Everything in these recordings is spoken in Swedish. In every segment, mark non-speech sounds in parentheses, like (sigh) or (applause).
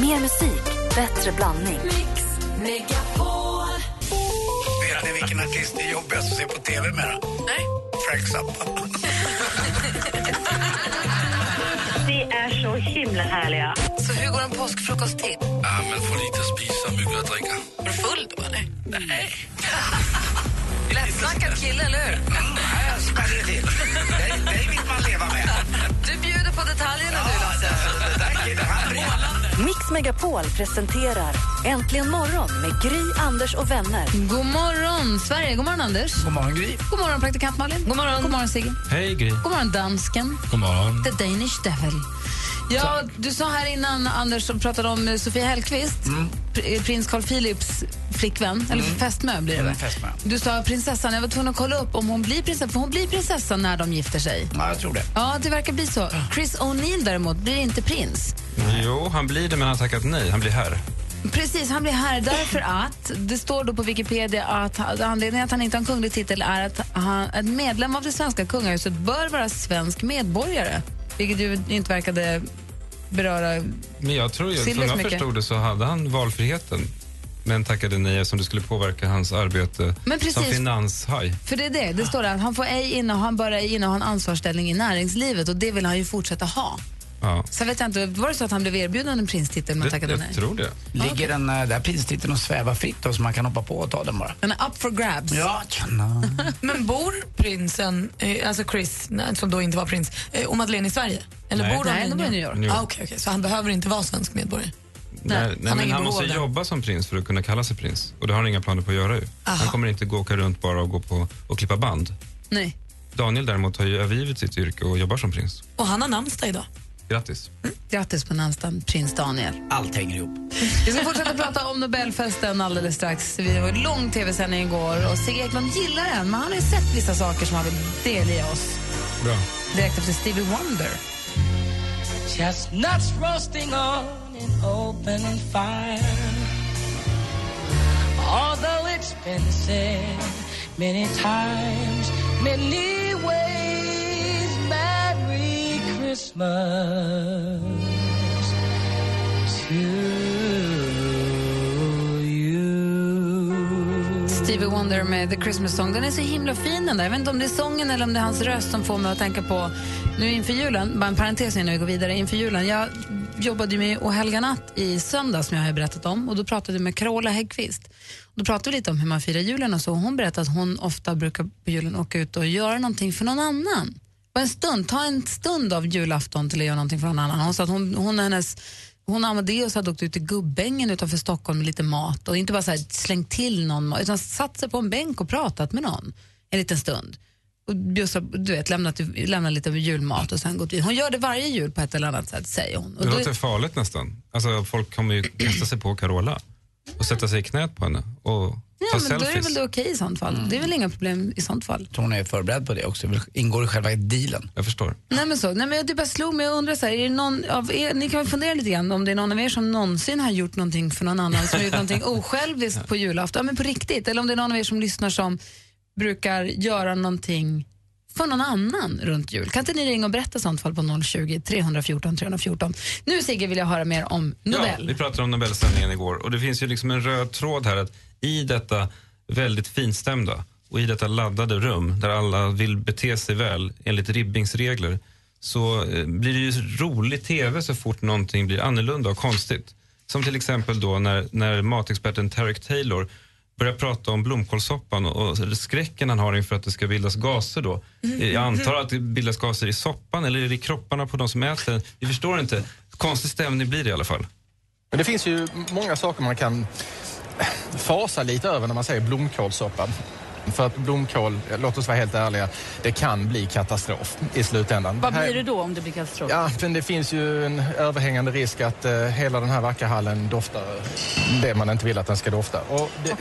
Mer musik, bättre blandning. Mix Megapol. Vet ni vilken artist det är jobbigast att se på TV med? Nej. Frank Zappa. Ni är så himla härliga. Så hur går en påskfrukost till? Ja, men får lite spisa, mycket att dricka. Var du full då, eller? Nej. Lättsnackad kille, eller hur? Nej, jag smäller till. Dig, dig vill man leva med. Du bjuder på detaljerna, du, Lasse. Den där killen, han. Mix Megapol presenterar Äntligen morgon med Gry, Anders och vänner. God morgon, Sverige. God morgon, Anders. God morgon, Gry. God morgon, praktikant Malin. God morgon, God morgon Sigge. Hej Gry. God morgon, dansken. God morgon. The Danish Devil. Ja, du sa här innan, Anders, som pratade om eh, Sofia Hellqvist, pr- eh, prins Carl Philips flickvän, eller fästmö blir det väl? Mm. Du sa prinsessan, jag var tvungen att kolla upp om hon blir prinsessa, för hon blir prinsessa när de gifter sig. Ja, jag tror det. Ja, det verkar bli så. Chris O'Neill däremot blir inte prins. Jo, han blir det men han har tackat nej. Han blir här. Precis, han blir här därför att det står då på Wikipedia att anledningen att han inte har en kunglig titel är att han, en medlem av det svenska kungahuset bör vara svensk medborgare. Vilket ju inte verkade beröra... Men jag tror ju, som jag förstod det så hade han valfriheten. Men tackade nej eftersom det skulle påverka hans arbete som finanshaj. För det är det, det står där han, får ej inneha, han bör ej inneha en ansvarsställning i näringslivet och det vill han ju fortsätta ha. Ja. Sen vet jag inte, var det så att han blev erbjuden en prinstitel men Det, tackade jag nej? tror det. Ligger den eh, där prinstiteln och svävar fritt då, så man kan hoppa på och ta den bara? Den är up for grabs. Ja. (laughs) Men bor prinsen, eh, alltså Chris, som då inte var prins, eh, och Madeleine i Sverige? Eller Nej. bor de Nej, i New York. New York. Ah, okay, okay. Så han behöver inte vara svensk medborgare? Nej, nej, han men han måste jobba som prins för att kunna kalla sig prins. Och det har han inga planer på att göra ju. Han kommer inte gå åka runt bara och gå på och klippa band. Nej. Daniel däremot har ju övergivit sitt yrke och jobbar som prins. Och han har namnsdag idag. Grattis. Grattis på namnsdagen, prins Daniel. Allt hänger ihop. Vi ska fortsätta prata om Nobelfesten alldeles strax. Vi var en lång tv-sändning igår och Sigge Eklund gillar den, men han har ju sett vissa saker som han vill delge oss. Bra. Direkt efter Stevie Wonder. Chestnuts roasting on an open fire. Although it's been said many times, many ways, Merry Christmas to you. Stevie Wonder med The Christmas Song. Den är så himla fin den där. Jag vet inte om det är sången eller om det är hans röst som får mig att tänka på, nu inför julen, bara en parentes innan vi går vidare, inför julen. Jag jobbade med O helga natt i söndag som jag har berättat om och då pratade jag med Carola Häggkvist. Då pratade vi lite om hur man firar julen och så. Hon berättade att hon ofta brukar på julen åka ut och göra någonting för någon annan. En stund, ta en stund av julafton till att göra någonting för någon annan. Hon sa att hon, hon och hennes hon och Amadeus hade åkt ut till Gubbängen utanför Stockholm med lite mat och inte bara så slängt till någon mat, utan satt sig på en bänk och pratat med någon en liten stund. Och bjussat, du vet, lämnat, lämnat lite julmat och sen gått vidare. Hon gör det varje jul på ett eller annat sätt, säger hon. Och Det då- låter farligt nästan. Alltså, folk kommer ju kasta sig på Carola och sätta sig i knät på henne och ja, ta men då är det selfies. väl det okej i sånt fall. Det är väl inga problem i sånt fall. Så hon är förberedd på det också. Det ingår i själva dealen. Jag förstår. Nej men så, nej men det bara slog mig och undrar så här, är det någon av er, ni kan väl fundera lite grann om det är någon av er som någonsin har gjort någonting för någon annan, som har gjort någonting (laughs) osjälviskt på julafton, ja, men på riktigt, eller om det är någon av er som lyssnar som brukar göra någonting för någon annan runt jul. Kan inte ni ringa och berätta sånt fall på 020 314 314? Nu Sigge vill jag höra mer om Nobel. Ja, vi pratade om Nobelsändningen igår och det finns ju liksom en röd tråd här att i detta väldigt finstämda och i detta laddade rum där alla vill bete sig väl enligt Ribbings regler så eh, blir det ju rolig tv så fort någonting blir annorlunda och konstigt. Som till exempel då när, när matexperten Tarek Taylor börjar prata om blomkålssoppan och, och skräcken han har inför att det ska bildas gaser då. Jag antar att det bildas gaser i soppan eller är det i kropparna på de som äter den? Vi förstår inte. Konstig stämning blir det i alla fall. Men det finns ju många saker man kan fasa lite över när man säger blomkålssoppa. För att blomkål, låt oss vara helt ärliga, det kan bli katastrof i slutändan. Vad blir det då om det blir katastrof? Ja, men det finns ju en överhängande risk att eh, hela den här vackra hallen doftar det man inte vill att den ska dofta. Och det,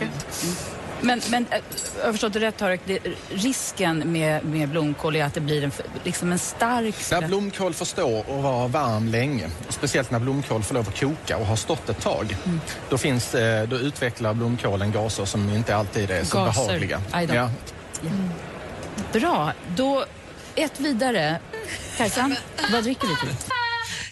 Men, men eh, jag har förstått det rätt, Tarek, det, risken med, med blomkål är att det blir en, liksom en stark... När blomkål får stå och vara varm länge, speciellt när blomkål får lov att koka och har stått ett tag, då, finns, eh, då utvecklar blomkålen gaser som inte alltid är så Gaser. behagliga. Ja. Bra, då ett vidare. Kajsa, (laughs) vad dricker du till?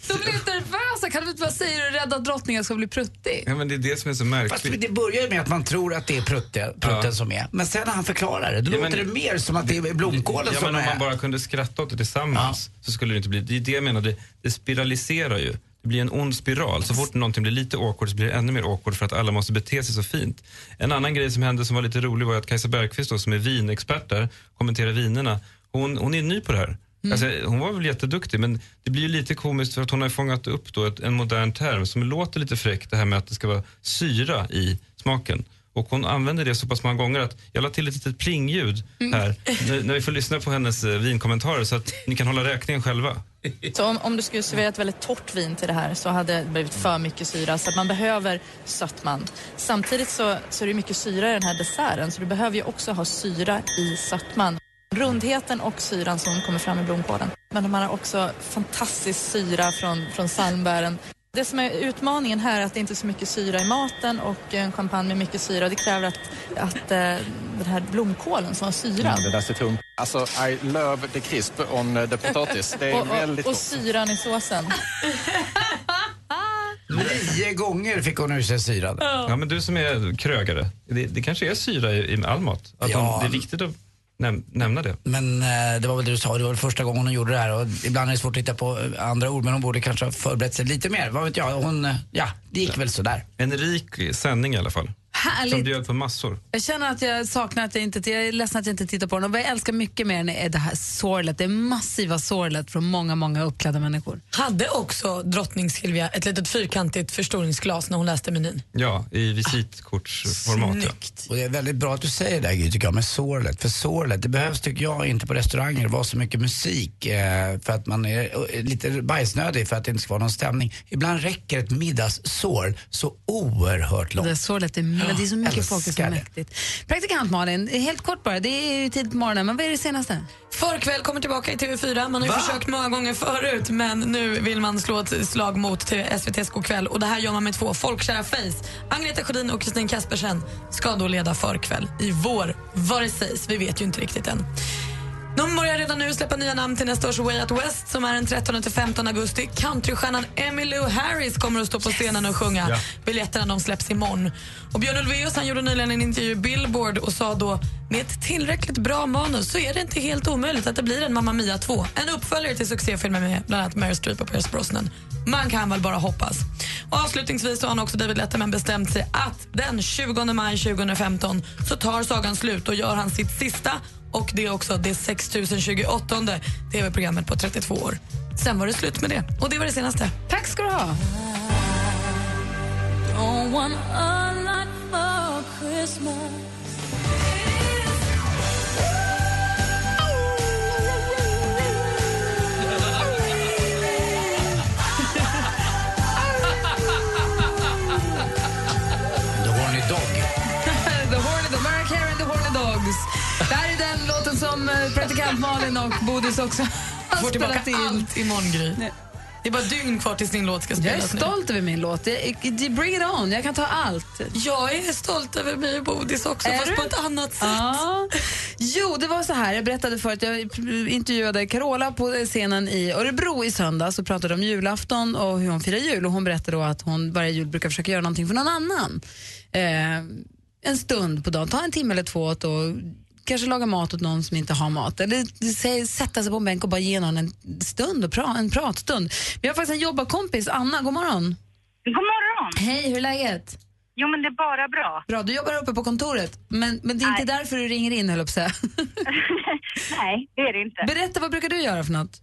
De blir inte nervösa kan du inte bara säga att du är rädd att drottningen ska bli pruttig? Ja, men det är det som är så Fast märkligt. det börjar ju med att man tror att det är prutte, prutten Ja. som är. Men sen när han förklarar det, då Ja, men- låter det mer som att det är blomkålen Ja, som men om man bara kunde skratta åt det tillsammans så skulle det inte bli... Det är det jag menar, det, det spiraliserar ju. Det blir en ond spiral. Så fort någonting blir lite awkward så blir det ännu mer awkward för att alla måste bete sig så fint. En annan grej som hände som var lite rolig var att Kajsa Bergqvist då, som är vinexpert där, kommenterar vinerna. Hon, hon är ny på det här. Alltså, hon var väl jätteduktig men det blir ju lite komiskt för att hon har fångat upp då ett, en modern term som låter lite fräckt det här med att det ska vara syra i smaken. Och hon använder det så pass många gånger att jag la till ett litet plingljud här när, när vi får lyssna på hennes eh, vinkommentarer så att ni kan hålla räkningen själva. Så om, om du skulle servera ett väldigt torrt vin till det här så hade det blivit för mycket syra så att man behöver sötman. Samtidigt så, så är det mycket syra i den här desserten så du behöver ju också ha syra i sötman. Rundheten och syran som kommer fram i blomkålen. Men man har också fantastisk syra från, från salmbären. Det som är utmaningen här är att det inte är så mycket syra i maten och en champagne med mycket syra. Det kräver att, att eh, den här blomkålen som har syra Det där citron. Alltså, I love the crisp on the potatis. Det är och, väldigt och, och gott. syran i såsen. (laughs) Nio gånger fick hon ur sig syran. Ja, men du som är krögare, det, det kanske är syra i, i all mat? Att Ja. hon, det är viktigt att näm, nämna det. Men eh, det var väl det du sa, det var väl första gången hon gjorde det här och ibland är det svårt att hitta på eh, andra ord men hon borde kanske ha förberett sig lite mer. Vad vet jag, hon, eh, ja, det gick väl sådär. En rik sändning i alla fall. Som Härligt. bjöd på massor. Jag känner att jag saknar att jag inte, jag är ledsen att jag inte tittar på den. Och vad jag älskar mycket mer än är det här sorlet, det massiva sorlet från många, många uppklädda människor. Hade också drottning Silvia ett litet fyrkantigt förstoringsglas när hon läste menyn? Ja, i visitkortsformat. Ja. Och det är väldigt bra att du säger det här Gry, tycker jag, med sorlet. För sorlet, det behövs tycker jag inte på restauranger vara så mycket musik eh, för att man är eh, lite bajsnödig för att det inte ska vara någon stämning. Ibland räcker ett middagssorl så oerhört Det långt. där sorlet är, men det är så mycket folk, det är så mäktigt. Praktikant Malin, helt kort bara, det är ju tidigt på morgonen, men vad är det senaste? Förkväll kommer tillbaka i TV4. Man har ju Va? försökt många gånger förut men nu vill man slå ett slag mot TV SVT's Go'kväll och det här gör man med två folkkära face. Agneta Sjödin och Kristin Kaspersen ska då leda Förkväll i vår, vad det sägs. Vi vet ju inte riktigt än. De börjar redan nu släppa nya namn till nästa års Way Out West som är den 13 till 15 augusti. Countrystjärnan Emmylou Harris kommer att stå på scenen och sjunga. Ja. Biljetterna de släpps imorgon. Och Björn Ulvaeus han gjorde nyligen en intervju i Billboard och sa då med ett tillräckligt bra manus så är det inte helt omöjligt att det blir en Mamma Mia 2. En uppföljare till succéfilmer med bland annat Meryl Streep och Pierce Brosnan. Man kan väl bara hoppas. Och avslutningsvis har han också David Letterman bestämt sig att den 20 maj 2015 så tar sagan slut och gör han sitt sista och det är också det 6028 tv-programmet på 32 år. Sen var det slut med det och det var det senaste. Tack ska du ha. Don't want a lot for Christmas. Praktikant Malin och Bodis också har (laughs) Får tillbaka in. allt imorgon, Gry. Det är bara dygn kvar tills din låt ska Jag är spelas nu. stolt över min låt. Bring it on, jag kan ta allt. Jag är stolt över mig och Bodis också, Är fast du? på ett annat sätt. Ja. Jo, det var så här. Jag berättade förut, jag intervjuade Carola på scenen i Örebro i söndags och pratade om julafton och hur hon firar jul. Och hon berättade då att hon varje jul brukar försöka göra någonting för någon annan. Eh, en stund på dagen, ta en timme eller två åt och kanske laga mat åt någon som inte har mat. Eller sätta sig på en bänk och bara ge någon en stund, och pra, en pratstund. Vi har faktiskt en jobbarkompis, Anna, god morgon. God morgon! Hej, hur är läget? Jo, men det är bara bra. Bra, du jobbar uppe på kontoret, men, men det är inte Nej. därför du ringer in, höll jag. (laughs) Nej, det är det inte. Berätta, vad brukar du göra för något?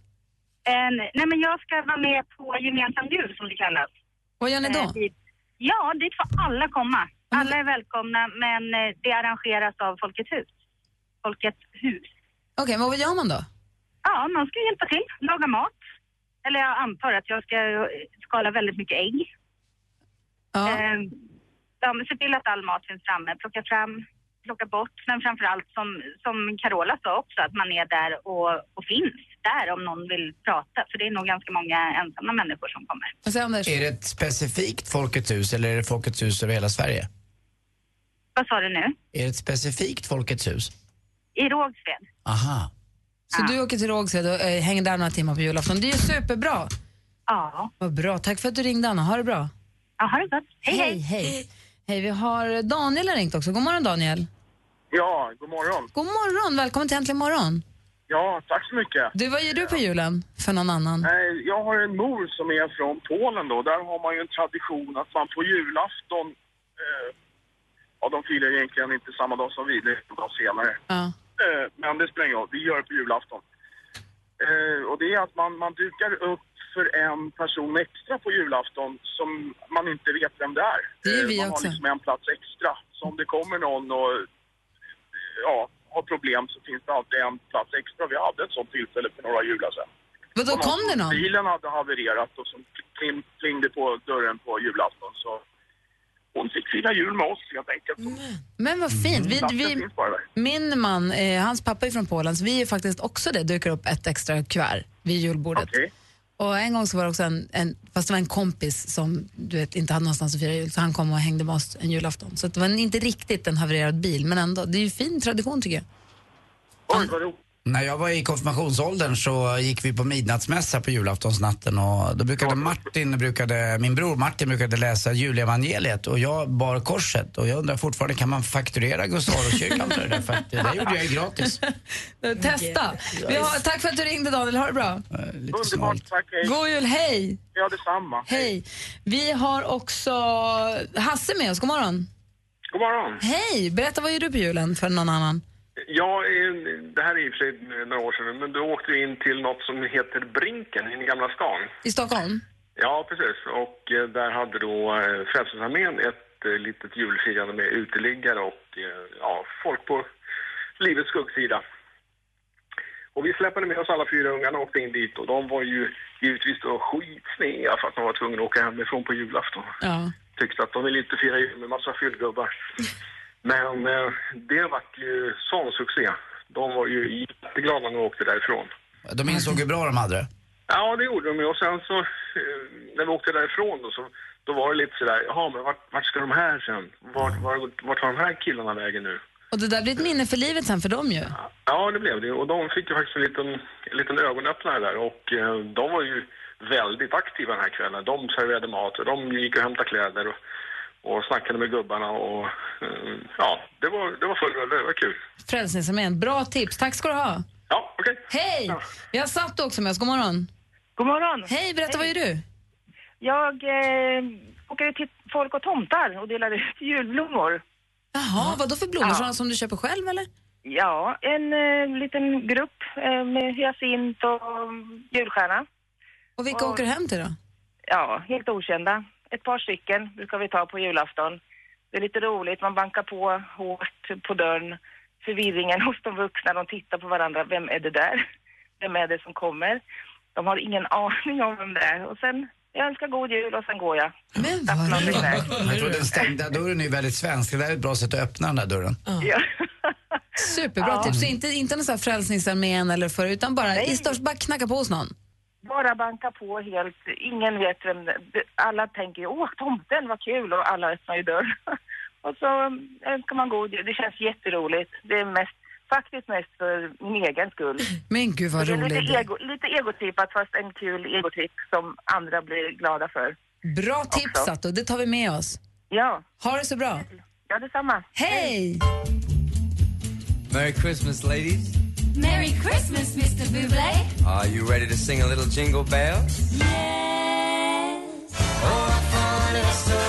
En, nej, men jag ska vara med på gemensam jul som det kallas. Vad gör ni då? Eh, dit, ja, dit får alla komma. Alla är välkomna, men eh, det arrangeras av Folkets hus. Folkets hus. Okej, men vad gör man då? Ja, man ska hjälpa till, laga mat. Eller jag antar att jag ska skala väldigt mycket ägg. Ja. Eh, ja, se till att all mat finns framme, plocka fram, plocka bort. Men framförallt som, som Carola sa också, att man är där och, och finns där om någon vill prata. För det är nog ganska många ensamma människor som kommer. Är det ett specifikt Folkets hus eller är det Folkets hus över hela Sverige? Vad sa du nu? Är det ett specifikt Folkets hus? I Rågsved? Aha. Så du åker till Rågsved och äh, hänger där några timmar på julafton. Det är ju superbra. Ja. Vad bra. Tack för att du ringde, Anna. Ha det bra. Ja, ha det gott. Hej, hej. Hej, hej. Vi har Daniel har ringt också. God morgon, Daniel. Ja, god morgon. God morgon. Välkommen till Äntligen morgon. Ja, tack så mycket. Du, vad gör du på julen för någon annan? Nej, Jag har en mor som är från Polen då. Där har man ju en tradition att man på julafton, eh, ja de firar egentligen inte samma dag som vi, det är en dag senare. Ja. Eh, men det spelar ingen roll, vi gör det på julafton. Eh, och det är att man, man dukar upp för en person extra på julafton som man inte vet vem det är. Det gör Eh, vi man också. har liksom en plats extra. Så om det kommer någon och ja, har problem så finns det alltid en plats extra. Vi hade ett sånt tillfälle för några jular sedan. Vadå, kom det någon? Bilen hade havererat och som pling, plingde på dörren på julafton så hon fick fira jul med oss helt enkelt. Men vad fint. Vi, vi, min man, eh, hans pappa är från Polen, så vi är faktiskt också det, dukar upp ett extra kuvert vid julbordet. Och en gång så var det också en, en, fast det var en kompis som du vet, inte hade någonstans att fira jul, så han kom och hängde med oss en julafton. Så det var inte riktigt en havererad bil, men ändå. Det är ju fin tradition tycker jag. Oj, vad roligt. När jag var i konfirmationsåldern så gick vi på midnattsmässa på julaftonsnatten och då brukade Martin, brukade, min bror Martin brukade läsa julevangeliet och jag bar korset och jag undrar fortfarande kan man fakturera Gustavskyrkan för det där? För att det där gjorde jag ju gratis. Testa. Vi har, tack för att du ringde Daniel, ha det bra. Lite snålt. Tack, hej. God jul, hej! Ja, detsamma. Hej. Vi har också Hasse med oss, god morgon. God morgon. Hej, berätta vad gör du på julen för någon annan? Ja, det här är i och för sig några år sedan, men då åkte vi in till något som heter Brinken i Gamla stan. I Stockholm? Ja, precis. Och eh, där hade då eh, Frälsningsarmén ett eh, litet julfirande med uteliggare och ja, folk på livets skuggsida. Och vi släppade med oss alla fyra ungarna och åkte in dit och de var ju givetvis då skitsneda för att de var tvungna att åka hemifrån på julafton. Ja. Tyckte att de ville inte fira jul med massa fyllgubbar. Men eh, det var ju sån succé. De var ju jätteglada när de åkte därifrån. De insåg hur bra de hade det. Ja, det gjorde de ju. Och sen så, eh, när vi åkte därifrån då, så då var det lite sådär, jaha, men vart, vart ska de här sen? Vart, vart, vart tar de här killarna vägen nu? Och det där blir ett minne för livet sen för dem ju. Ja, det blev det. Och de fick ju faktiskt en liten, en liten ögonöppnare där. Och eh, de var ju väldigt aktiva den här kvällen. De serverade mat och de gick och hämtade kläder och, och snackade med gubbarna. Och eh, ja, det var, det var full rulle. Det var kul. Frälsningsarmén, bra tips. Tack ska du ha. Ja, okej. Hej! Vi har Satt också med oss, god morgon. God morgon. Hej, berätta vad gör du? Jag eh, åker ut till folk och tomtar och delar ut julblommor. Jaha, vad då för blommor? Ja. Sådana som du köper själv eller? Ja, en eh, liten grupp eh, med hyacint och julstjärna. Och vilka åker du hem till då? Ja, helt okända. Ett par stycken brukar vi ta på julafton. Det är lite roligt, man bankar på hårt på dörren. Förvirringen hos de vuxna, de tittar på varandra. Vem är det där? Vem är det som kommer? De har ingen aning om vem det är. Och sen, jag önskar god jul och sen går jag. Men Jag tror den stängda dörren är väldigt svensk. Det där är ett bra sätt att öppna den där dörren. Ja. Superbra Ja. tips. Så inte, inte någon sån här Frälsningsarmén eller för, utan bara, i störst, bara knacka på hos någon. Bara banka på helt, ingen vet vem Alla tänker åh tomten, vad kul och alla öppnar ju dörren. (laughs) och så önskar man god jul. Det känns jätteroligt. Det är mest, faktiskt mest för min egen skull. Men gud vad det är roligt. lite, ego, lite egotrippat fast en kul egotripp som andra blir glada för. Bra tips Satto, det tar vi med oss. Ja. Ha det så bra. Ja, detsamma. Hej! Merry Christmas, ladies. Merry Christmas, Mr. Buble. Are you ready to sing a little jingle bells? Michael oh,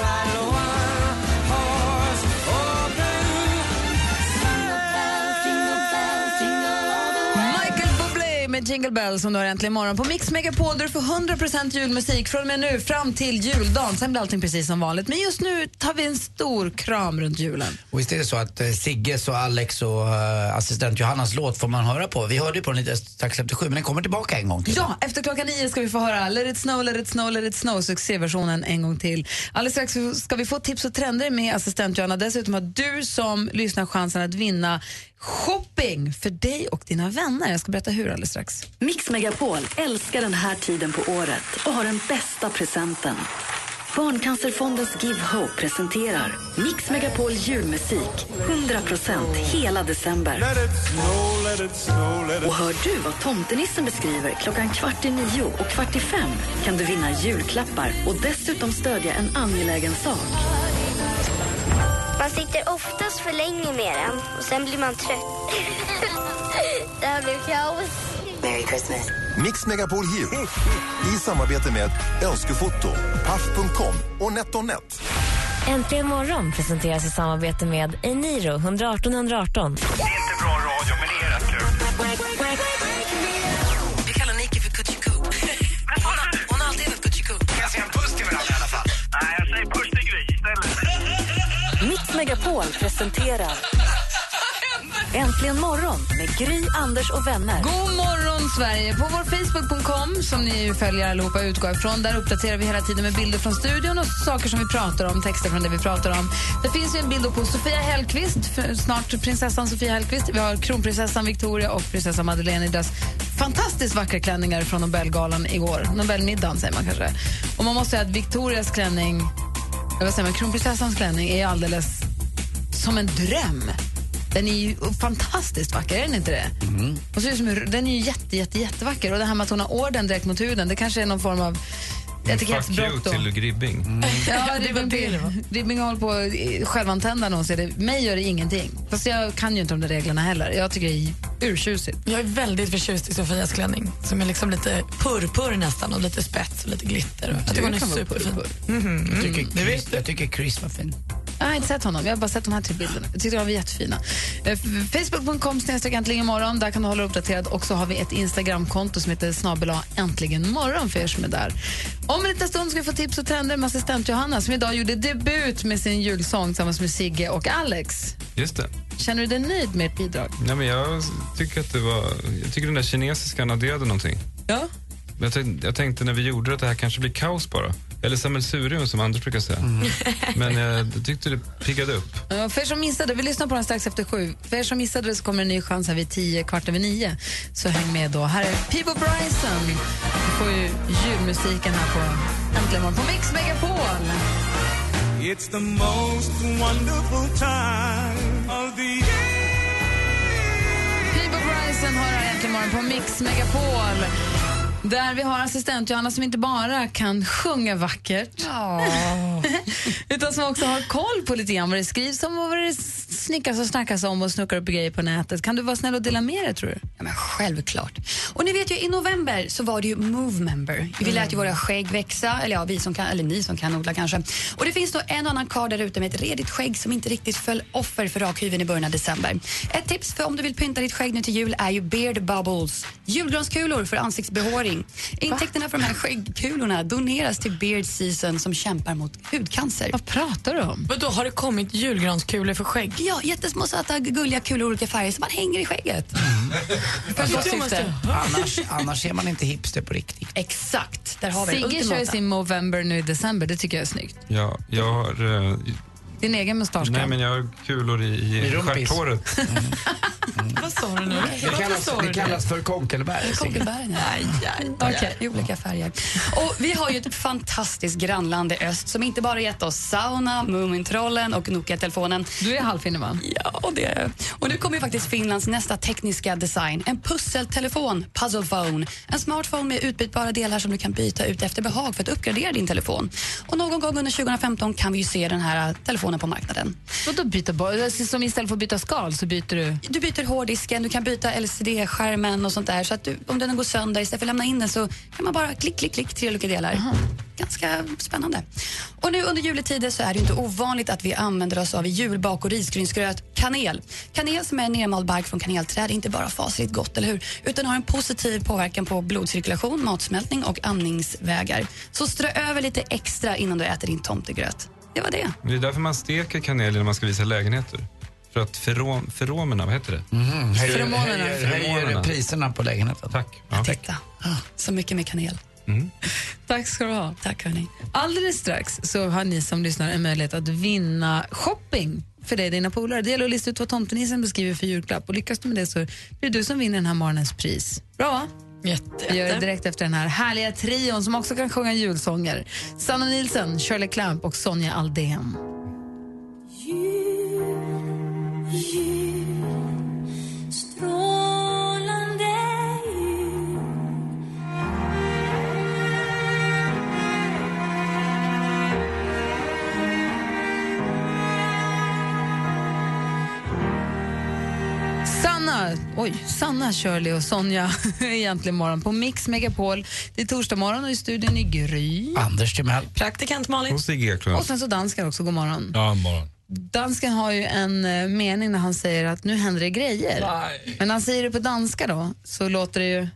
Jingle Bells som du har äntligen imorgon på Mix Megapol där du får 100% julmusik från och med nu fram till juldagen. Sen blir allting precis som vanligt. Men just nu tar vi en stor kram runt julen. Och visst är det så att eh, Sigges och Alex och eh, assistent Johannas låt får man höra på. Vi hörde ju på den lite strax efter sju, men den kommer tillbaka en gång till. Ja, efter klockan nio ska vi få höra Let it snow, let it snow, let it snow, succéversionen en gång till. Alldeles strax ska vi få tips och trender med assistent Johanna. Dessutom har du som lyssnar chansen att vinna shopping för dig och dina vänner. Jag ska berätta hur alldeles strax. Mix Megapol älskar den här tiden på året och har den bästa presenten. Barncancerfondens Give Hope presenterar Mix Megapol julmusik 100% hela december. Och hör du vad tomtenissen beskriver klockan kvart i nio och kvart i fem kan du vinna julklappar och dessutom stödja en angelägen sak. Man sitter oftast för länge med den och sen blir man trött. (laughs) det här blir kaos. Merry Christmas. Mix Megapol Jul i samarbete med Önskefoto, Paff.com och NetOnNet. Äntligen morgon presenteras i samarbete med Eniro 118 118. Megapol presenterar Äntligen morgon med Gry, Anders och vänner. God morgon, Sverige! På vår Facebook.com, som ni följer allihopa utgår ifrån, där uppdaterar vi hela tiden med bilder från studion och saker som vi pratar om, texter från det vi pratar om. Det finns ju en bild på Sofia Hellqvist, snart prinsessan Sofia Hellqvist. Vi har kronprinsessan Victoria och prinsessan Madeleine i deras fantastiskt vackra klänningar från Nobelgalan igår. Nobelmiddagen, säger man kanske. Och man måste säga att Victorias klänning, eller vad säger man, kronprinsessans klänning är alldeles som en dröm. Den är ju fantastiskt vacker, är den inte det? Och så är det som, en- den är ju jätte, jätte, jättevacker. Och det här med att hon har orden direkt mot huden, det kanske är någon form av Fuck you etikettsbrott. då. till Gribbing. (laughs) Ja, det var det det var. Ribbing håller på när hon ser det. Mig gör det ingenting. Fast jag kan ju inte de där reglerna heller. Jag tycker det är urtjusigt. Jag är väldigt förtjust i Sofias klänning som är liksom lite purpur nästan och lite spets och lite glitter. Jag tycker hon är kan vara superfin. purpur. Jag tycker, Mm, det Chris, jag tycker Chris var fin. Jag har inte sett honom, jag har bara sett de här tre bilderna. Jag tyckte de var jättefina. Eh, Facebook.com snedstreck äntligen imorgon. Där kan du hålla dig uppdaterad. Och så har vi ett Instagramkonto som heter snabel äntligen morgon för er som är där. Om en liten stund ska vi få tips och trender med assistent Johanna som idag gjorde debut med sin julsång tillsammans med Sigge och Alex. Just det. Känner du dig nöjd med ert bidrag? Nej, men jag tycker att det var... Jag tycker den där kinesiskan adderade någonting. Ja. Jag tänkte, jag tänkte när vi gjorde det att det här kanske blir kaos bara. Eller sammelsurium som Anders brukar säga. (laughs) Men jag tyckte det piggade upp. Ja, För er som missade, vi lyssnar på den strax efter sju. För er som missade det så kommer en ny chans här vid tio, kvart över nio. Så häng med då. Här är Peebo Bryson. Vi får ju julmusiken här på Äntligen morgon på Mix Megapol. It's the most wonderful time of the year. Peebo Bryson har här Äntligen morgon på Mix Megapol. Där vi har assistent Johanna som inte bara kan sjunga vackert (laughs) utan som också har koll på lite grann vad det skrivs om och vad det snickas och snackas om och snuckar upp grejer på nätet. Kan du vara snäll och dela med dig tror du? Ja, men självklart. Och ni vet ju, i november så var det ju Movember. Vi lät ju våra skägg växa, eller ja, vi som kan, eller ni som kan odla kanske. Och det finns då en annan karl där ute med ett redigt skägg som inte riktigt föll offer för rakhyveln i början av december. Ett tips för om du vill pynta ditt skägg nu till jul är ju Beard Bubbles. Julgranskulor för ansiktsbehåring. Intäkterna för de här skäggkulorna doneras till Beard Season som kämpar mot hudcancer. Vad pratar du om? Men då har det kommit julgranskulor för skägg? Ja, jättesmå söta gulliga kulor i olika färger som man hänger i skägget. Syfte. Annars, annars är man inte hipster på riktigt. Exakt, där har vi Sigge kör sin Movember nu i december. Det tycker jag är snyggt. Ja, jag har... eh, Din egen mustasch nej, men jag har kulor i, I stjärthåret. (laughs) Vad sa du nu? Det kallas, det kallas för konkelbär. Konkelbären, ja. Okej, i olika färger. Och vi har ju ett fantastiskt grannland i öst som inte bara gett oss sauna, Mumintrollen och Nokia-telefonen. Du är halvfinne va? Ja, det är Och nu kommer ju faktiskt Finlands nästa tekniska design. En pusseltelefon, Puzzle Phone. En smartphone med utbytbara delar som du kan byta ut efter behag för att uppgradera din telefon. Och någon gång under 2015 kan vi ju se den här telefonen på marknaden. Vadå byta bort? Som istället för att byta skal så byter du? Du byter hårddisken, du kan byta LCD-skärmen och sånt där. Så att du, om den går sönder, istället för att lämna in den så kan man bara klick, klick, klick, tre olika delar. Ganska spännande. Och nu under juletider så är det inte ovanligt att vi använder oss av julbak och risgrynsgröt kanel. Kanel som är nermald bark från kanelträd är inte bara fasligt gott, eller hur? Utan har en positiv påverkan på blodcirkulation, matsmältning och andningsvägar. Så strö över lite extra innan du äter din tomtegröt. Det var det. Det är därför man steker kanel när man ska visa lägenheter. För att ferom, feromerna, vad heter det? Mm, Feromonerna. höjer, priserna på lägenheten. Tack. Ja. Titta, så mycket med kanel. (laughs) Tack ska du ha. Tack hörni. Alldeles strax så har ni som lyssnar en möjlighet att vinna shopping för dig och dina polare. Det gäller att lista ut vad tomtenissen beskriver för julklapp och lyckas du med det så blir det du som vinner den här morgonens pris. Bra va? Vi gör det direkt efter den här härliga trion som också kan sjunga julsånger. Sanna Nilsson, Shirley Clamp och Sonja Aldén. Strålande Sanna, oj, Sanna, Shirley och Sonja (laughs) egentligen morgon på Mix Megapol. Det är torsdag morgon och i studion i Gry. Anders Timell. Praktikant Malin. Och Sigge Eklund. Och sen så dansken också, god morgon. Ja, morgon. Dansken har ju en eh, mening när han säger att nu händer det grejer. Nej. Men när han säger det på danska då, så låter det ju...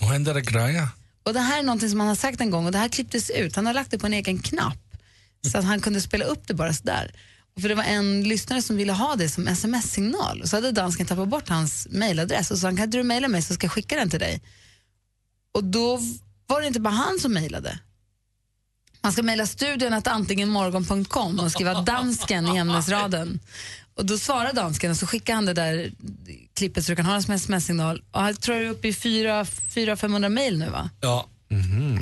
Nu händer det grejer. Och det här är någonting som han har sagt en gång och det här klipptes ut. Han har lagt det på en egen knapp så att han kunde spela upp det bara sådär. För det var en lyssnare som ville ha det som sms-signal. Så hade dansken tappat bort hans mailadress och så han kan du mejla mig så ska jag skicka den till dig. Och då var det inte bara han som mejlade. Man ska mejla studion att antingenmorgon.com och skriva dansken i ämnesraden. Och då svarar dansken och så skickar han det där klippet så du kan ha den som sms-signal. Och jag tror jag är uppe i 400-500 mejl nu va? Ja.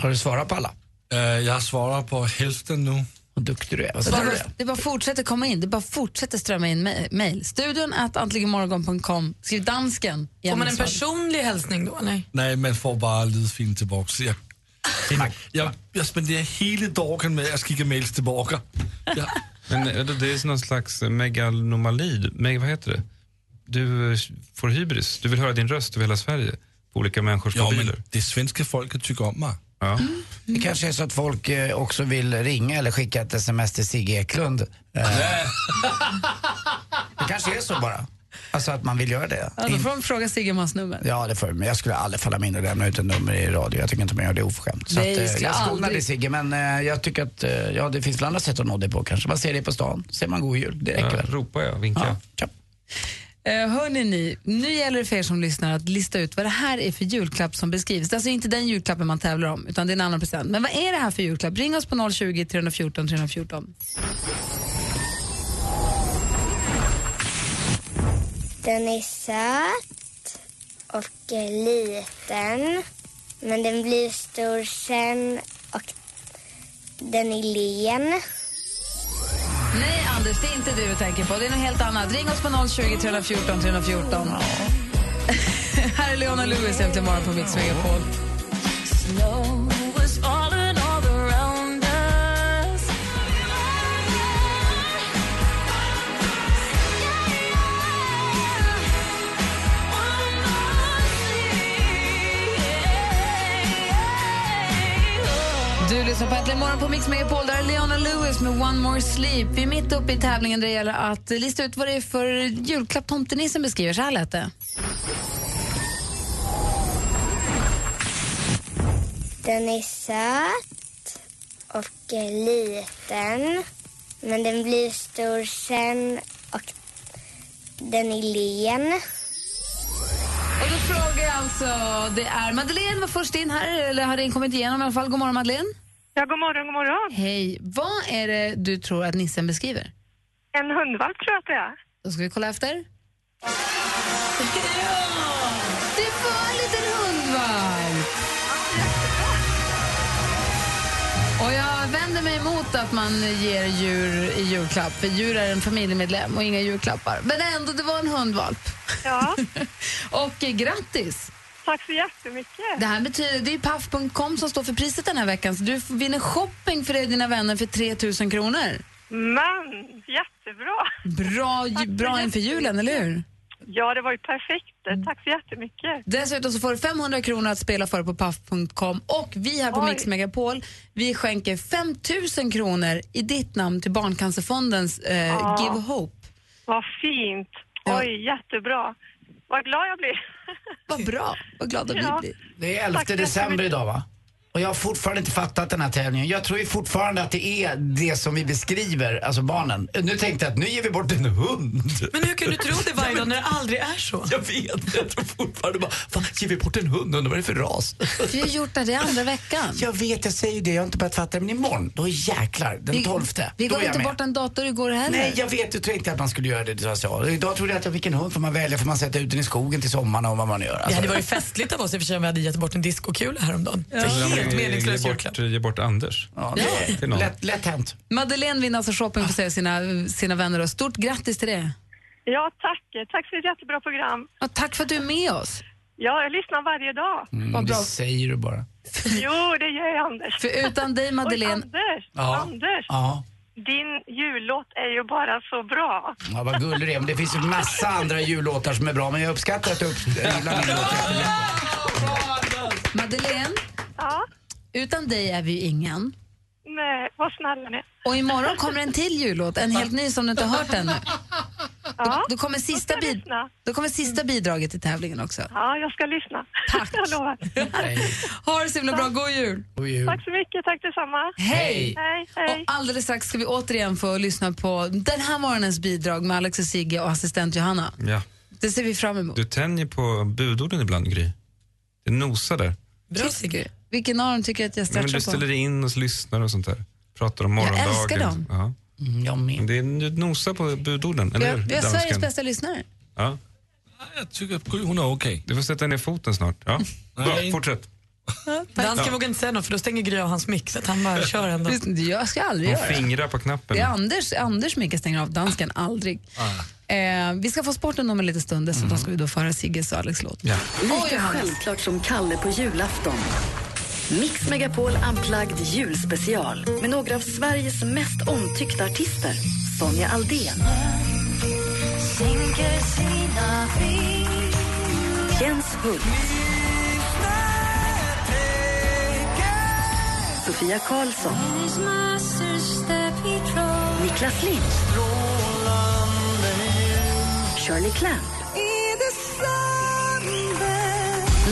Har du svarat på alla? Eh, jag har svarat på hälften nu. Vad duktig du är. Vad det, bara, det? bara fortsätter komma in, det bara fortsätter strömma in mejl. Studion att antligenmorgon.com, skriv dansken. Får man en personlig hälsning då? Nej. Nej, man får bara lydfilen tillbaka. Jag, jag, jag, jag spenderar hela dagen med att skicka mails tillbaka. Ja. (laughs) Men det är någon slags megalomali. Meg, vad heter det? Du får hybris. Du vill höra din röst över hela Sverige på olika människors Ja, mobiler. men det svenska folket tycker om mig. Ja. Det kanske är så att folk eh, också vill ringa eller skicka ett sms till Sigge Eklund. Eh, det kanske är så bara. Alltså att man vill göra det. Ja, då får de fråga Sigge om hans nummer. Ja, det får men jag skulle aldrig falla mig in och lämna ut ett nummer i radio. Jag tycker inte man gör det oförskämt. Så Nej, att, eh, jag skonar dig Sigge, men eh, jag tycker att eh, ja, det finns väl andra sätt att nå dig på kanske. Man ser dig på stan, säger man god jul. Det räcker Ja, väl. ropar jag, vinkar. Ja, tja. Eh, hörni ni, nu gäller det för er som lyssnar att lista ut vad det här är för julklapp som beskrivs. Det är alltså inte den julklappen man tävlar om, utan det är en annan present. Men vad är det här för julklapp? Ring oss på 020 314 314. Den är söt och liten. Men den blir stor sen och den är len. Nej Anders, det är inte du tänker på. Det är något helt annat. Ring oss på 020 314 314. här är Leona Lewis egentligen morgon på Mix Megapol. Du lyssnar på Äntligen morgon på Mix Megapol. Där är Leona Lewis med One More Sleep. Vi är mitt uppe i tävlingen där det gäller att lista ut vad det är för julklapp tomtenissen beskriver. Så här lät det. Den är söt och är liten. Men den blir stor sen och den är len. Och då frågar jag alltså, det är Madeleine var först in här, eller har det kommit igenom i alla fall. God morgon Madeleine. Ja, god morgon, god morgon. Hej. Vad är det du tror att nissen beskriver? En hundvalp tror jag att det är. Då ska vi kolla efter. Det jag vänder mig emot att man ger djur i julklapp, för djur är en familjemedlem och inga julklappar. Men ändå, det var en hundvalp. Ja. (laughs) och eh, grattis! Tack så jättemycket. Det här betyder, det är paff.com som står för priset den här veckan, så du vinner shopping för dig och dina vänner för 3 000 kronor. Men, jättebra. Bra, bra inför julen, eller hur? Ja, det var ju perfekt. Tack så jättemycket. Dessutom så får du 500 kronor att spela för på paff.com och vi här på Oj. Mix Megapol, vi skänker 5 000 kronor i ditt namn till Barncancerfondens eh, Ja. Give Hope. Vad fint. Oj, jättebra. Vad glad jag blir. Vad bra. Vad glada vi Ja. blir. Det är 11 Tack december idag va? Och jag har fortfarande inte fattat den här tävlingen. Jag tror ju fortfarande att det är det som vi beskriver, alltså barnen. Nu tänkte jag att nu ger vi bort en hund. Men hur kan du tro det varje dag när det aldrig är så? Jag vet, jag tror fortfarde bara, fan ger vi bort en hund? Undrar vad det är för ras? Vi har gjort det, det är andra veckan. Jag vet, jag säger det, jag har inte börjat fatta det. Men imorgon, då jäklar, den Vi- tolfte. Vi gav inte med. bort en dator igår heller. Nej, jag vet, du tänkte att man skulle göra det. det sa jag. Idag trodde jag att jag fick en hund, får man välja, får man sätta ut den i skogen till sommaren och vad man gör. Det Alltså, hade varit festligt av oss i och för sig om vi hade gett bort en diskokula häromdagen. Ja. Helt meningslös bort, julklapp. ge bort Anders. Ja, det någon. lätt, lätt hänt. Madeleine vinner alltså shopping får säga sina, sina vänner. Och stort grattis till det. Ja, tack. Tack för ett jättebra program. Och tack för att du är med oss. Ja, jag lyssnar varje dag. Mm, Vad det bra. säger du bara. Jo, det gör jag, Anders. För utan dig, Madeleine... Oj, Anders, Ja. Anders. Ja. Din jullåt är ju bara så bra. Ja, vad gullig du är. Men det finns ju massa andra jullåtar som är bra. Men jag uppskattar att du gillar min låt. Madeleine, Ja, utan dig är vi ju ingen. nej, vad snälla ni. Och imorgon kommer en till jullåt, en helt ny som du inte har hört ännu. Då, då, kommer sista jag bid, lyssna. då kommer sista bidraget i tävlingen också. Ja, jag ska lyssna. (laughs) Tack. jag lovar. Ha det så himla bra, god jul! God jul. Tack så mycket. Tack detsamma. Hej! Hej, hej. Och alldeles strax ska vi återigen få lyssna på den här morgonens bidrag med Alex och Sigge och assistent Johanna. Ja. Det ser vi fram emot. Du tänjer på budorden ibland, Gry. Det nosar där. Bra Sigge. Vilken av dem tycker jag att jag Men du stretchar ställer på? dig in och lyssnar och sånt där. Pratar om Jag morgondagen. älskar dem. Ja. Mm, jag med. Det är, du nosar på budorden, Vi eller har, hur? vi har Sveriges bästa lyssnare. Ja. Jag tycker att hon är okej. Du får sätta ner foten snart. Ja. (laughs) Bra, fortsätt. Dansken Ja. vågar inte säga något för då stänger Gry av hans mick så han bara kör ändå. Jag ska aldrig Hon göra fingrar på knappen. Det är Anders, Anders Micke stänger av dansken, aldrig. Eh, vi ska få sporten om en liten stund, dessutom ska vi då föra Sigges och Alex låt. Ja. Lika självklart som Kalle på julafton. Mix Megapol Unplugged julspecial med några av Sveriges mest omtyckta artister. Sonja Aldén. Jens Hult. Sofia Karlsson. Niklas Lind. Shirley Clamp.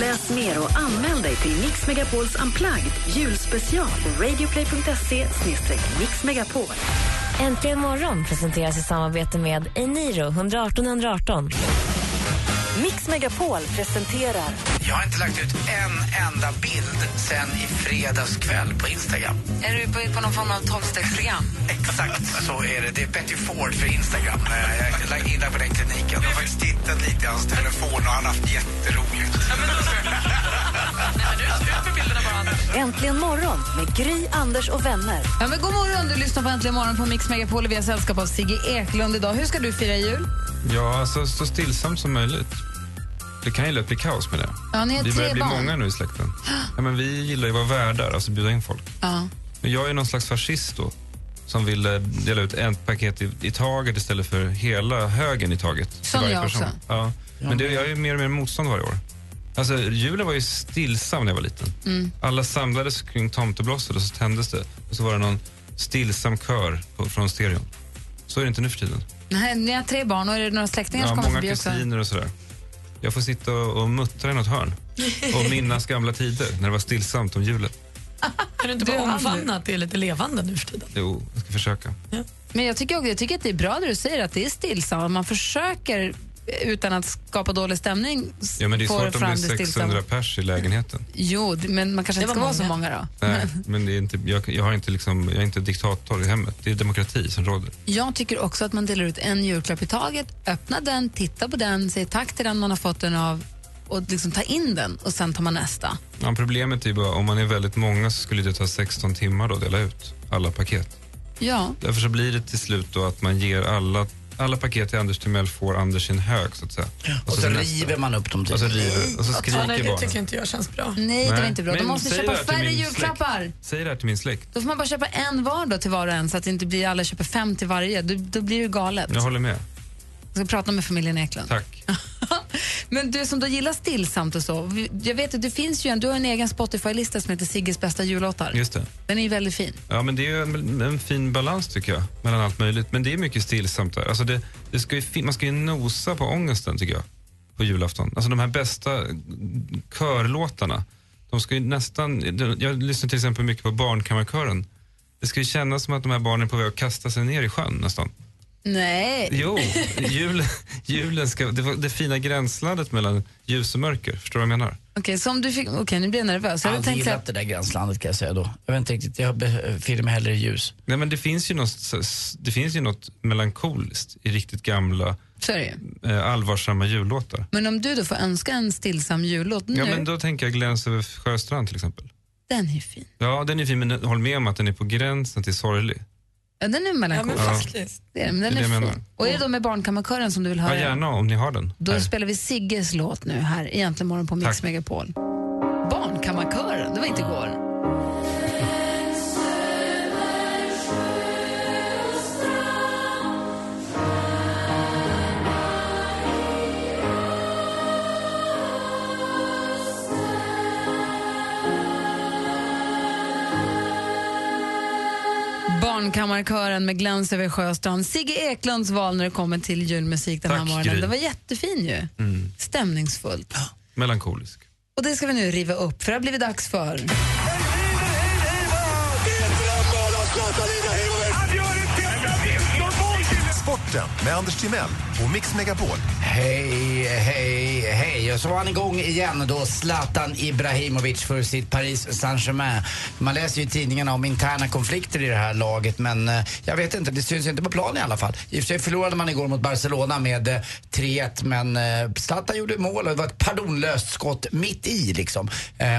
Läs mer och anmäl dig till Mix Megapols Unplugged julspecial på radioplay.se mixmegapol. Äntligen morgon presenteras i samarbete med Eniro 118 118. Mix Megapol presenterar Jag har inte lagt ut en enda bild sen i fredags kväll på Instagram. Är du på, på någon form av tolvstegsprogram? (laughs) Exakt så är det. Det är Betty Ford för Instagram. Eh, Jag är lagt in där på den kliniken. Jag har faktiskt tittat lite i hans telefon och han har haft jätteroligt. (laughs) Äntligen morgon med Gry, Anders och vänner. Ja, men god morgon, du lyssnar på Äntligen morgon på Mix Megapol och vi har sällskap av Sigge Eklund idag. Hur ska du fira jul? Ja, alltså så stillsamt som möjligt. Det kan ju lätt bli kaos med det. Ja, ni vi tre börjar bli barn. många nu i släkten. (gasps) Ja, men vi gillar ju att vara värdar, alltså bjuda in folk. Ja. Men jag är någon slags fascist då, som vill eh, dela ut ett paket i, i taget istället för hela högen i taget. varje jag person. också. Ja. Men det, jag är mer och mer motstånd varje år. Alltså, julen var ju stillsam när jag var liten. Mm. Alla samlades kring tomteblossor och så tändes det. Och så var det någon stillsam kör på, från stereon. Så är det inte nu för tiden. Nej, ni har tre barn och är det några släktingar Ja, som kommer många förbi också? kusiner och sådär. Jag får sitta och, muttra i något hörn och minnas gamla tider när det var stillsamt om julen. (laughs) Kan du inte bara omfamna att det är lite levande nu för tiden? Jo, jag ska försöka. Men jag tycker, också, jag tycker att det är bra det du säger, att det är stillsamt. Man försöker utan att skapa dålig stämning Ja, men det är svårt om det är stillsamma. 600 pers i lägenheten. Jo, men man kanske Det inte ska vara så många då. Nej, men det är inte, jag, jag, har inte liksom, jag är inte diktator i hemmet. Det är demokrati som råder. Jag tycker också att man delar ut en julklapp i taget, öppna den, titta på den, säg tack till den man har fått den av och liksom ta in den och sen tar man nästa. Ja, problemet är ju bara, om man är väldigt många så skulle det ta 16 timmar då att dela ut alla paket. Ja, Därför så blir det till slut då att man ger alla, alla paket till Anders Timell får Anders sin hög så att säga. Och så nästa. river man upp dem. Typ. Och så river, och så skriker Ja, nej, det barnen. tycker inte jag känns bra. nej, det var inte bra. De måste köpa till färre julklappar. Säg det här till min släkt. Då får man bara köpa en var då till var och en så att det inte blir alla köper fem till varje. Då, då blir det galet. Jag håller med. Jag ska prata med familjen Eklund. Tack. (laughs) Men du som då gillar stillsamt och så. Jag vet att det finns ju en, du har en egen Spotify-lista som heter Sigges bästa jullåtar. Just det. Den är ju väldigt fin. Ja, men det är en, en fin balans tycker jag, mellan allt möjligt. Men det är mycket stillsamt där. Alltså det, det ska ju, man ska ju nosa på ångesten tycker jag, på julafton. Alltså de här bästa körlåtarna, De ska ju nästan, jag lyssnar till exempel mycket på Barnkammarkören. Det ska ju kännas som att de här barnen är på väg att kasta sig ner i sjön nästan. Nej. Jo, julen, julen ska, det, det fina gränslandet mellan ljus och mörker. Förstår du vad jag menar? Okej, så om du fick... Okej, nu blir jag nervös. Jag hade aldrig tänkt gillat det där gränslandet kan jag säga då. Jag vet inte riktigt, jag befinner mig hellre i ljus. Nej, men det finns ju något, det finns ju något melankoliskt i riktigt gamla, eh, allvarsamma jullåtar. Men om du då får önska en stillsam jullåt nu, Ja, men då tänker jag Gläns över Sjöstrand till exempel. den är fin. Ja, den är fin, men håll med om att den är på gränsen till sorglig. Ja, den är melankolisk. Ja, men faktiskt. Det är, den, men den Det är är det fin. Och är det då med Barnkammarkören som du vill Ja, höra? gärna om ni har den. Då Här. spelar vi Sigges låt nu här i Äntligen morgon på Mix Tack. Megapol. Barnkammarkören, det var inte igår. Barnkammarkören med Gläns över Sjöstrand. Sigge Eklunds val när det kommer till julmusik den här Tack, morgonen. Gry. Det var jättefin ju. Mm. Stämningsfullt. Melankolisk. Och det ska vi nu riva upp, för det har blivit dags för... Sporten med Anders Timell och Mix Megapol. Hej, hej, hej. Och så var han igång igen då, Zlatan Ibrahimovic för sitt Paris Saint-Germain. Man läser ju i tidningarna om interna konflikter i det här laget men eh, jag vet inte, det syns inte på plan i alla fall. I och för sig förlorade man igår mot Barcelona med eh, 3-1 men eh, Zlatan gjorde mål och det var ett pardonlöst skott mitt i liksom.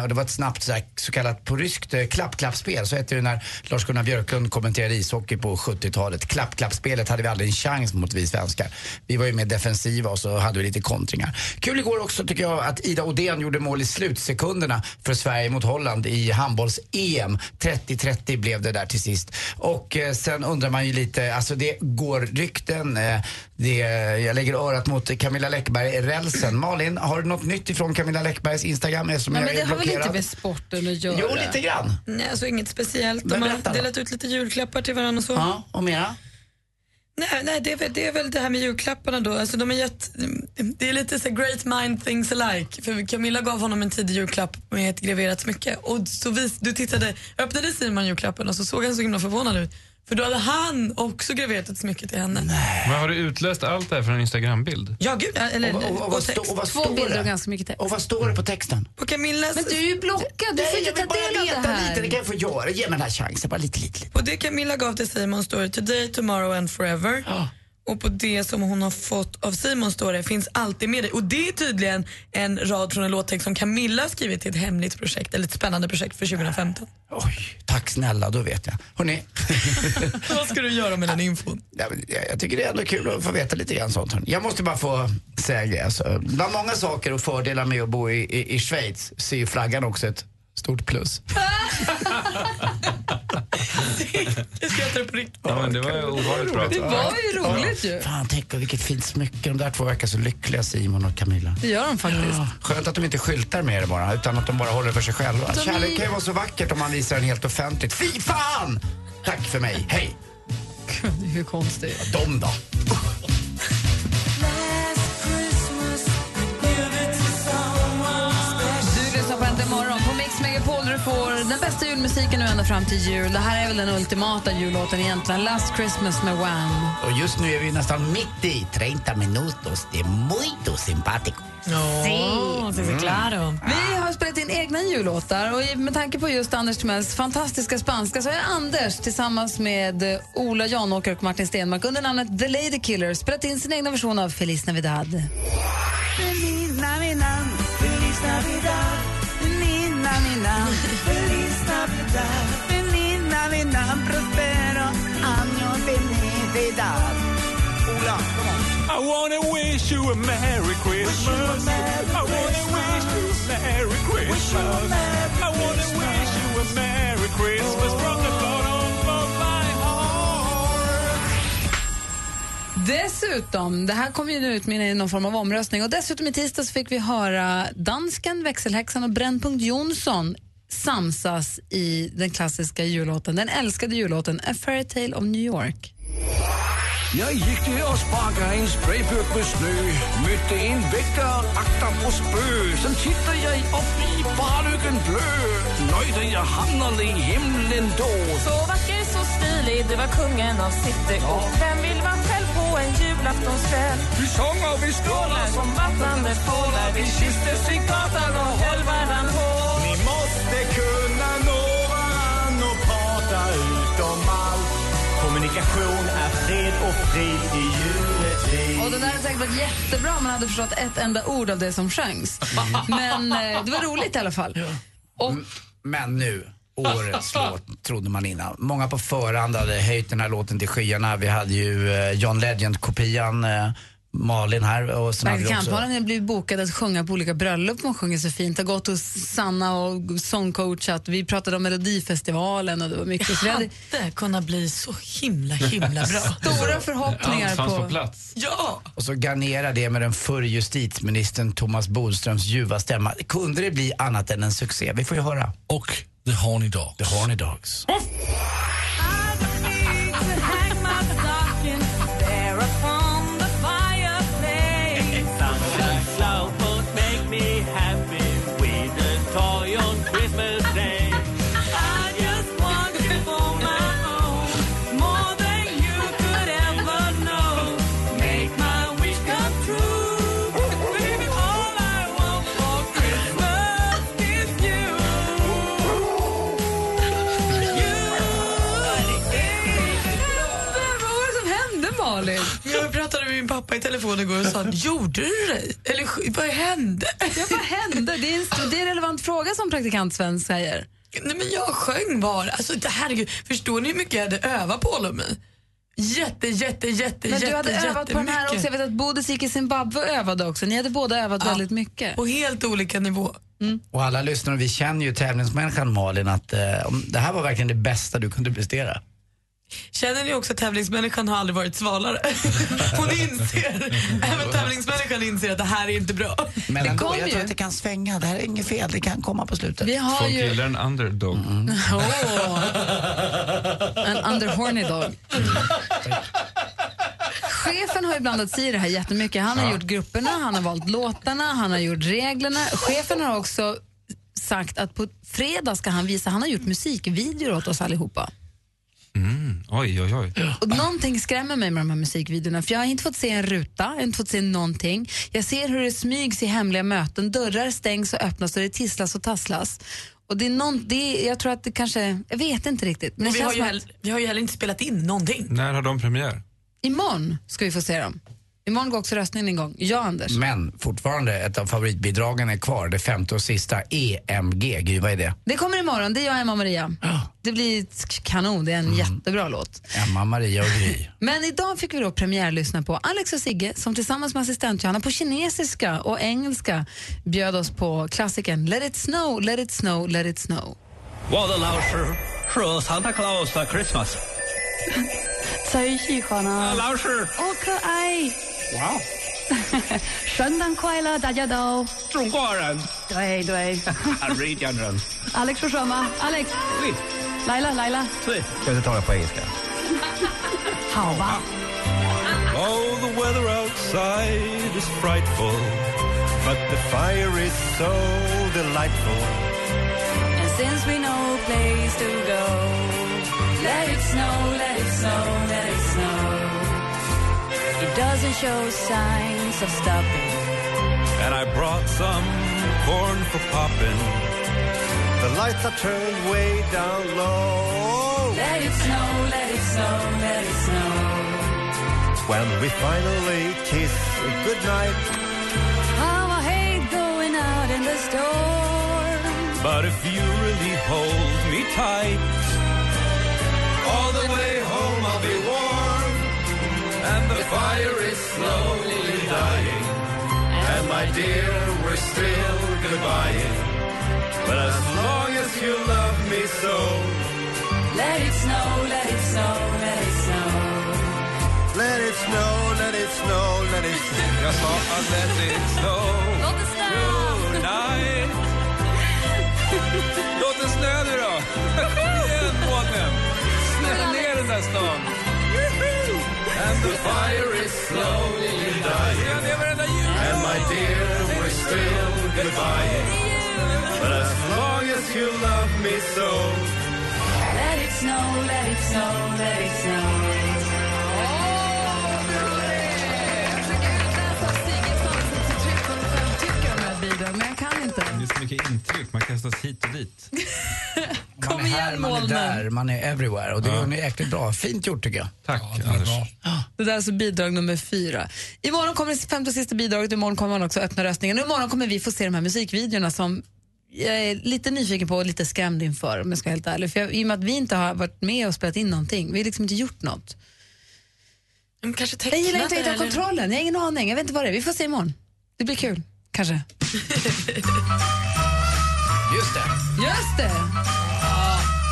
Och det var ett snabbt så, här, så kallat på ryskt klapp-klapp-spel. Så hette det när Lars-Gunnar Björklund kommenterade ishockey på 70-talet. Klapp-klapp-spelet hade vi aldrig en chans mot vi svenskar. Vi var ju mer defensiva och så hade vi lite kontringar. Kul igår också tycker jag att Ida Odén gjorde mål i slutsekunderna för Sverige mot Holland i handbolls-EM. 30-30 blev det där till sist. Och eh, sen undrar man ju lite, alltså det går rykten. Eh, det, jag lägger örat mot Camilla Läckberg, rälsen. Malin, har du något nytt ifrån Camilla Läckbergs Instagram? Eftersom Nej, jag men det är har väl inte med sporten att göra? Jo, lite grann. Nej, alltså inget speciellt. De har delat ut lite julklappar till varandra och så. Ja, och mera? Nej, nej det, är väl, det är väl det här med julklapparna då. Alltså, de är gett, det är lite så great mind things alike. För Camilla gav honom en tidig julklapp med ett graverat smycke. Och så vis, du tittade, öppnade Simon julklappen och så såg han så himla förvånad ut. För då hade han också graverat ett smycke till henne. Men har du utlöst allt det här från en Instagrambild? Ja, gud. Eller, Och, och, och, vad, stå, text. och vad Två står bilder det? och ganska mycket text. Och vad står det på texten? På Camillas... Men du är ju blockad, du får Nej, inte jag ta vill bara del av veta det här. lite, det kan jag få göra. Ge mig den här chansen, bara lite, lite. lite. På det Camilla gav till Simon står det today, tomorrow and forever. Och på det som hon har fått av Simon står det finns alltid med dig. Och det är tydligen en rad från en låttext som Camilla har skrivit till ett hemligt projekt, eller ett spännande projekt för 2015. Oj, tack snälla, då vet jag. Hörrni, (laughs) Vad ska du göra med den infon? Jag, jag tycker det är ändå kul att få veta lite grann sånt. Jag måste bara få säga en. Alltså, bland många saker och fördelar med att bo i, i, i Schweiz så är ju flaggan också ett stort plus. (laughs) Jag skrattar på riktigt. Ja, men det var ju ovanligt bra. Det var ju roligt ju. Fan, tänk på vilket fint smycke. De där två verkar så lyckliga, Simon och Camilla. Det gör de faktiskt. Ja, skönt att de inte skyltar med det bara, utan att de bara håller det för sig själva. De är- Kärlek kan ju vara så vackert om man visar den helt offentligt. Fy fan! Tack för mig, hej! Hur konstigt. De då? (laughs) får den bästa julmusiken nu ända fram till jul. Det här är väl den ultimata jullåten egentligen. Last Christmas med Wham. Och just nu är vi nästan mitt i 30 minutos de muito simpático. Ja, sí, sí, claro. Vi har spelat in egna jullåtar och med tanke på just Anders Timells fantastiska spanska så har Anders tillsammans med eh, Ola Janåker och Martin Stenmark under namnet The Lady Killers spelat in sin egna version av Feliz Navidad. Feliz Navidad, Feliz Navidad, Navidad, Feliz Navidad, Feliz Navidad, prospero año felicidad. Ola, I wanna wish you a Merry Christmas. I wanna wish you a Merry Christmas. I wanna wish you a Merry Christmas from the Dessutom, det här kom ju nu ut med i någon form av omröstning. Och dessutom i tisdags fick vi höra dansken, växelhäxan och Brännpunkt Jonsson samsas i den klassiska jullåten, den älskade jullåten A Fairy Tale of New York. Jag gick till och sparkade en sprayburk med snö Mötte en väktare, akta och spö. Sen tittade jag upp i barlyckan blö Nöjde jag hamnade i himlen då. Så vacker, så stilig, du var kungen av city. Och vem vill vara själv på en julaftonskväll? Vi sjunger, vi skålar som vattnande fåglar. Vi kysstes i gatan och höll varann hårt Ni måste kunna nå varann och prata utom allt. Kommunikation är fred och frid i juletid Och det där hade säkert varit jättebra om man hade förstått ett enda ord av det som sjöngs. Men eh, det var roligt i alla fall. Och Men nu, årets (laughs) låt trodde man innan. Många på förhand hade höjt den här låten till skyarna. Vi hade ju eh, John Legend-kopian, eh, Malin här. Och sen hade vi också... Blivit bokad att sjunga på olika bröllop. Hon sjunger så fint. Har gått hos Sanna och sångcoachat. Vi pratade om Melodifestivalen och det var mycket. Vi hade hade kunnat bli så himla, himla bra. (laughs) stora förhoppningar på... plats. Ja! Och så garnera det med den förre justitieministern Thomas Bodströms ljuva stämma. Kunde det bli annat än en succé? Vi får ju höra. Och The Horny Dogs. The Horny Dogs. Malin? Jag pratade med min pappa i telefon igår och sa gjorde du dig? Eller vad hände? Ja, vad hände? Det är, en, det är en relevant fråga som praktikant Sven säger. Nej men jag sjöng bara. Alltså, det- herregud, förstår ni hur mycket jag hade övat på Lomi? Jätte, jätte, jätte, Men jätte, du hade övat på den här också. Jag vet att Bodis gick i Zimbabwe och övade också. Ni hade båda övat väldigt mycket. På helt olika nivå. Och alla lyssnare, vi känner ju tävlingsmänniskan Malin att eh, om det här var verkligen det bästa du kunde prestera. Känner ni också att tävlingsmänniskan har aldrig varit svalare? (laughs) Hon inser, även tävlingsmänniskan inser att det här är inte bra. Men Det ändå, kom jag ju. tror att det kan svänga. Det här är inget fel, det kan komma på slutet. Vi har Folk ju gillar en underdog. (laughs) Åh. en underhorny dog. Chefen har ju blandat sig i det här jättemycket. Han har Ja. gjort grupperna, han har valt låtarna, han har gjort reglerna. Chefen har också sagt att på fredag ska han visa, han har gjort musikvideor åt oss allihopa. Mm. Oj, oj, oj. Och någonting skrämmer mig med de här musikvideorna för jag har inte fått se en ruta, jag har inte fått se någonting. Jag ser hur det smygs i hemliga möten, dörrar stängs och öppnas och det tisslas och tasslas. Och det är någon, det är, jag tror att det kanske, jag vet inte riktigt. Men vi, har ju som heller, att vi har ju heller inte spelat in någonting. När har de premiär? imorgon ska vi få se dem. Imorgon går också röstningen igång. Ja, Anders. Men fortfarande, ett av favoritbidragen är kvar. Det femte och sista, EMG. Gry, vad är det? Det kommer imorgon, det är jag, Emma och Maria. Det blir k- kanon, det är en jättebra låt. Emma, Maria och Gry. (laughs) Men idag fick vi då premiärlyssna på Alex och Sigge som tillsammans med assistent Johanna på kinesiska och engelska bjöd oss på klassikern Let it snow, let it snow, let it snow. 我的老师是 Santa Claus 的 Christmas。(laughs) 最喜欢啊！老师，好可爱！哇哦，圣诞快乐，大家都。中国人，对对瑞典人， ，Alex (laughs) 说什么？Alex， Laila, Laila. Sí. Ska vi tala på engelska? How about? Oh, the weather outside is frightful But the fire is so delightful And since we know place to go Let it snow, let it snow, let it snow It doesn't show signs of stopping And I brought some corn for popping the lights are turned way down low. Let it snow, let it snow, let it snow. When we finally kiss goodnight. How I hate going out in the storm. But if you really hold me tight, all the way home I'll be warm. And the fire is slowly dying. And my dear, we're still goodbying. But as Jag sa att let it snow. Låt det snöa! Tonight. (laughs) Låt det snö nu då. Kom igen, månen. Snälla ner den där stan. And the fire is slowly dying. And my dear, we're still goodbye. But as long as you love me so. Let it snow, let it snow, let it snow. Men jag kan inte. Det är så mycket intryck, man kastas hit och dit. (laughs) Kom man är här, igen, man är där, man är everywhere. Och det Ja. gör ni jäkligt bra. Fint gjort tycker jag. Tack, Anders. Det där är alltså bidrag nummer fyra. Imorgon kommer det femte och sista bidraget. Imorgon kommer man också öppna röstningen. Och imorgon kommer vi få se de här musikvideorna som jag är lite nyfiken på och lite skrämd inför om jag ska vara helt ärlig. För jag, I och med att vi inte har varit med och spelat in någonting. Vi har liksom inte gjort något. kanske jag gillar inte att hitta kontrollen. Jag har ingen aning. Jag vet inte vad det är. Vi får se imorgon. Det blir kul. Kanske. Just det. Just det!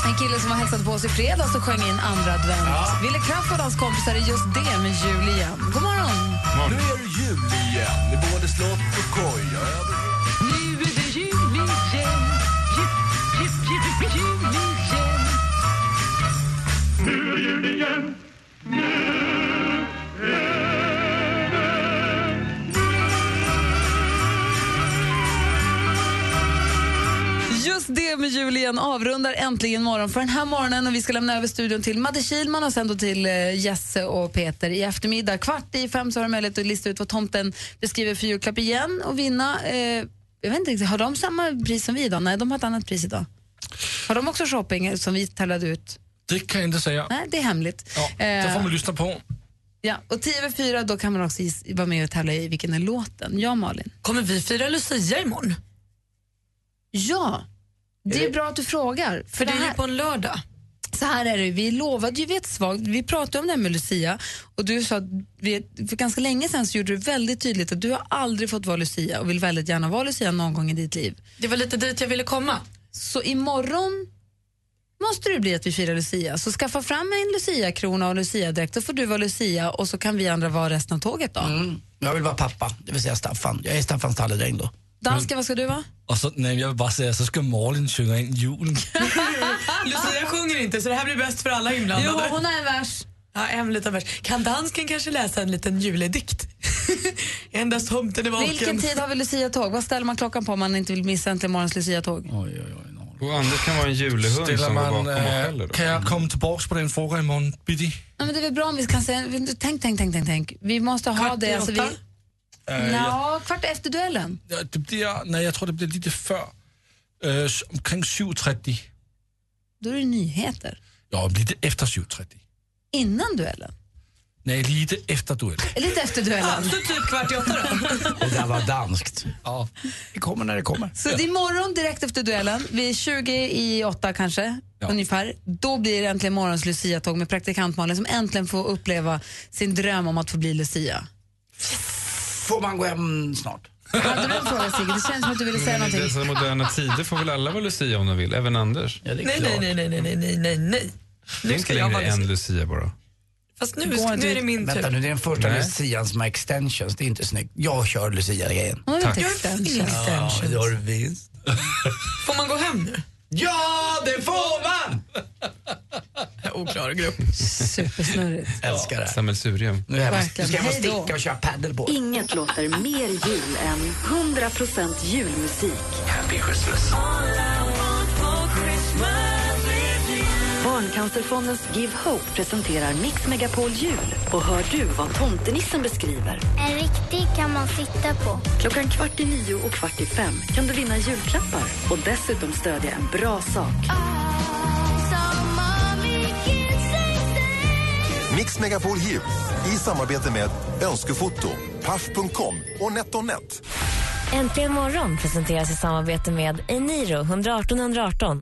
En kille som var hälsade på oss i fredags och sjöng in andra advent. Wille Kraft och hans kompisar är just det med jul igen. God morgon! Nu är det jul igen i både slott och koja. Nu är det jul igen. Jul, jul, jul, jul igen. Nu är jul igen. Just det med jul igen avrundar äntligen morgon för den här morgonen och vi ska lämna över studion till Madde Kilman och sen då till eh, Jesse och Peter i eftermiddag. Kvart i fem så har du möjlighet att lista ut vad tomten beskriver för julklapp igen och vinna. Eh, jag vet inte, har de samma pris som vi idag? Nej, de har ett annat pris idag. Har de också shopping som vi tävlade ut? Det kan jag inte säga. Nej, det är hemligt. Ja, det får man lyssna på. Ja, och 10 över 4 då kan man också vara med och tävla i vilken är låten. Ja, Malin? Kommer vi fira Lucia imorgon? Ja, det är bra att du frågar. För det är ju på en lördag. Så här är det, vi lovade ju vid ett svagt, vi pratade om det här med Lucia och du sa att vi, för ganska länge sedan så gjorde du väldigt tydligt att du har aldrig fått vara Lucia och vill väldigt gärna vara Lucia någon gång i ditt liv. Det var lite dit jag ville komma. Så imorgon måste det bli att vi firar Lucia. Så skaffa fram en Lucia-krona och Lucia-dräkt, då får du vara Lucia och så kan vi andra vara resten av tåget då. Mm. Jag vill vara pappa, det vill säga Staffan. Jag är Staffans talledräng då. Dansken, vad ska du vara? Och så, nej, jag vill bara säga, så ska Malin sjunga in julen. (laughs) Lucia sjunger inte så det här blir bäst för alla inblandade. Jo, hon har en vers. Ja, en liten vers. Kan dansken kanske läsa en liten juledikt? (laughs) Endast tomten är vaken. Vilken tid har vi Lucia-tåg? Vad ställer man klockan på om man inte vill missa Äntligen morgons Lucia-tåg? Och Anders kan vara en julehund Ställer som går man, bakom och eh, skäller. kan jag komma tillbaka på den frågan imorgon bitti? Ja, men det är väl bra om vi kan säga, tänk, tänk, tänk, tänk, tänk. Vi måste ha Kvart det. Alltså, vi, åtta? Eh, jag- Nå, kvart efter duellen. Ja, det blir, nej, jag tror det blir lite för. Uh, omkring 7.30. Då är det nyheter. Ja, lite efter 7.30. Innan duellen. Nej, (laughs) lite efter duellen. Lite efter duellen. Så typ kvart i åtta då? Det där var danskt. Ja. Det kommer när det kommer. Så det är imorgon direkt efter duellen, vid 20 i åtta kanske, ungefär. Då blir det äntligen morgons Lucia-tåg med praktikant Malin som äntligen får uppleva sin dröm om att få bli Lucia. Får man gå hem snart? Hade du en fråga Sigge? Det känns som att du ville säga Men I någonting. dessa moderna tider får väl alla vara Lucia om de vill, även Anders. Ja, det är Nej, klart. nej, nej, nej, nej, nej, nej, nej. Det är Nu inte ska jag längre vara en Lucia. Lucia bara. Fast nu, Går nu är det min Vänta tur. nu, det är den första Nej. lucian som har extensions. Det är inte snyggt. Jag kör lucia-grejen. Hon har Tack. inte Jag extension. extensions. det har du visst. Får man gå hem nu? Ja, det får man! Oklar grupp. Supersnurrigt. Älskar det. Sammelsurium. Nu är jag- nu ska jag få sticka och köra padel på. Inget låter mer jul än 100% julmusik. Happy Christmas. Barncancerfondens Give Hope presenterar Mix Megapol Jul. Och hör du vad tomtenissen beskriver? En riktig kan man sitta på. Klockan kvart i nio och kvart i fem kan du vinna julklappar och dessutom stödja en bra sak. Mix Megapol Jul i samarbete med Önskefoto, Paff.com och NetOnNet. Äntligen morgon presenteras i samarbete med Eniro 118 118.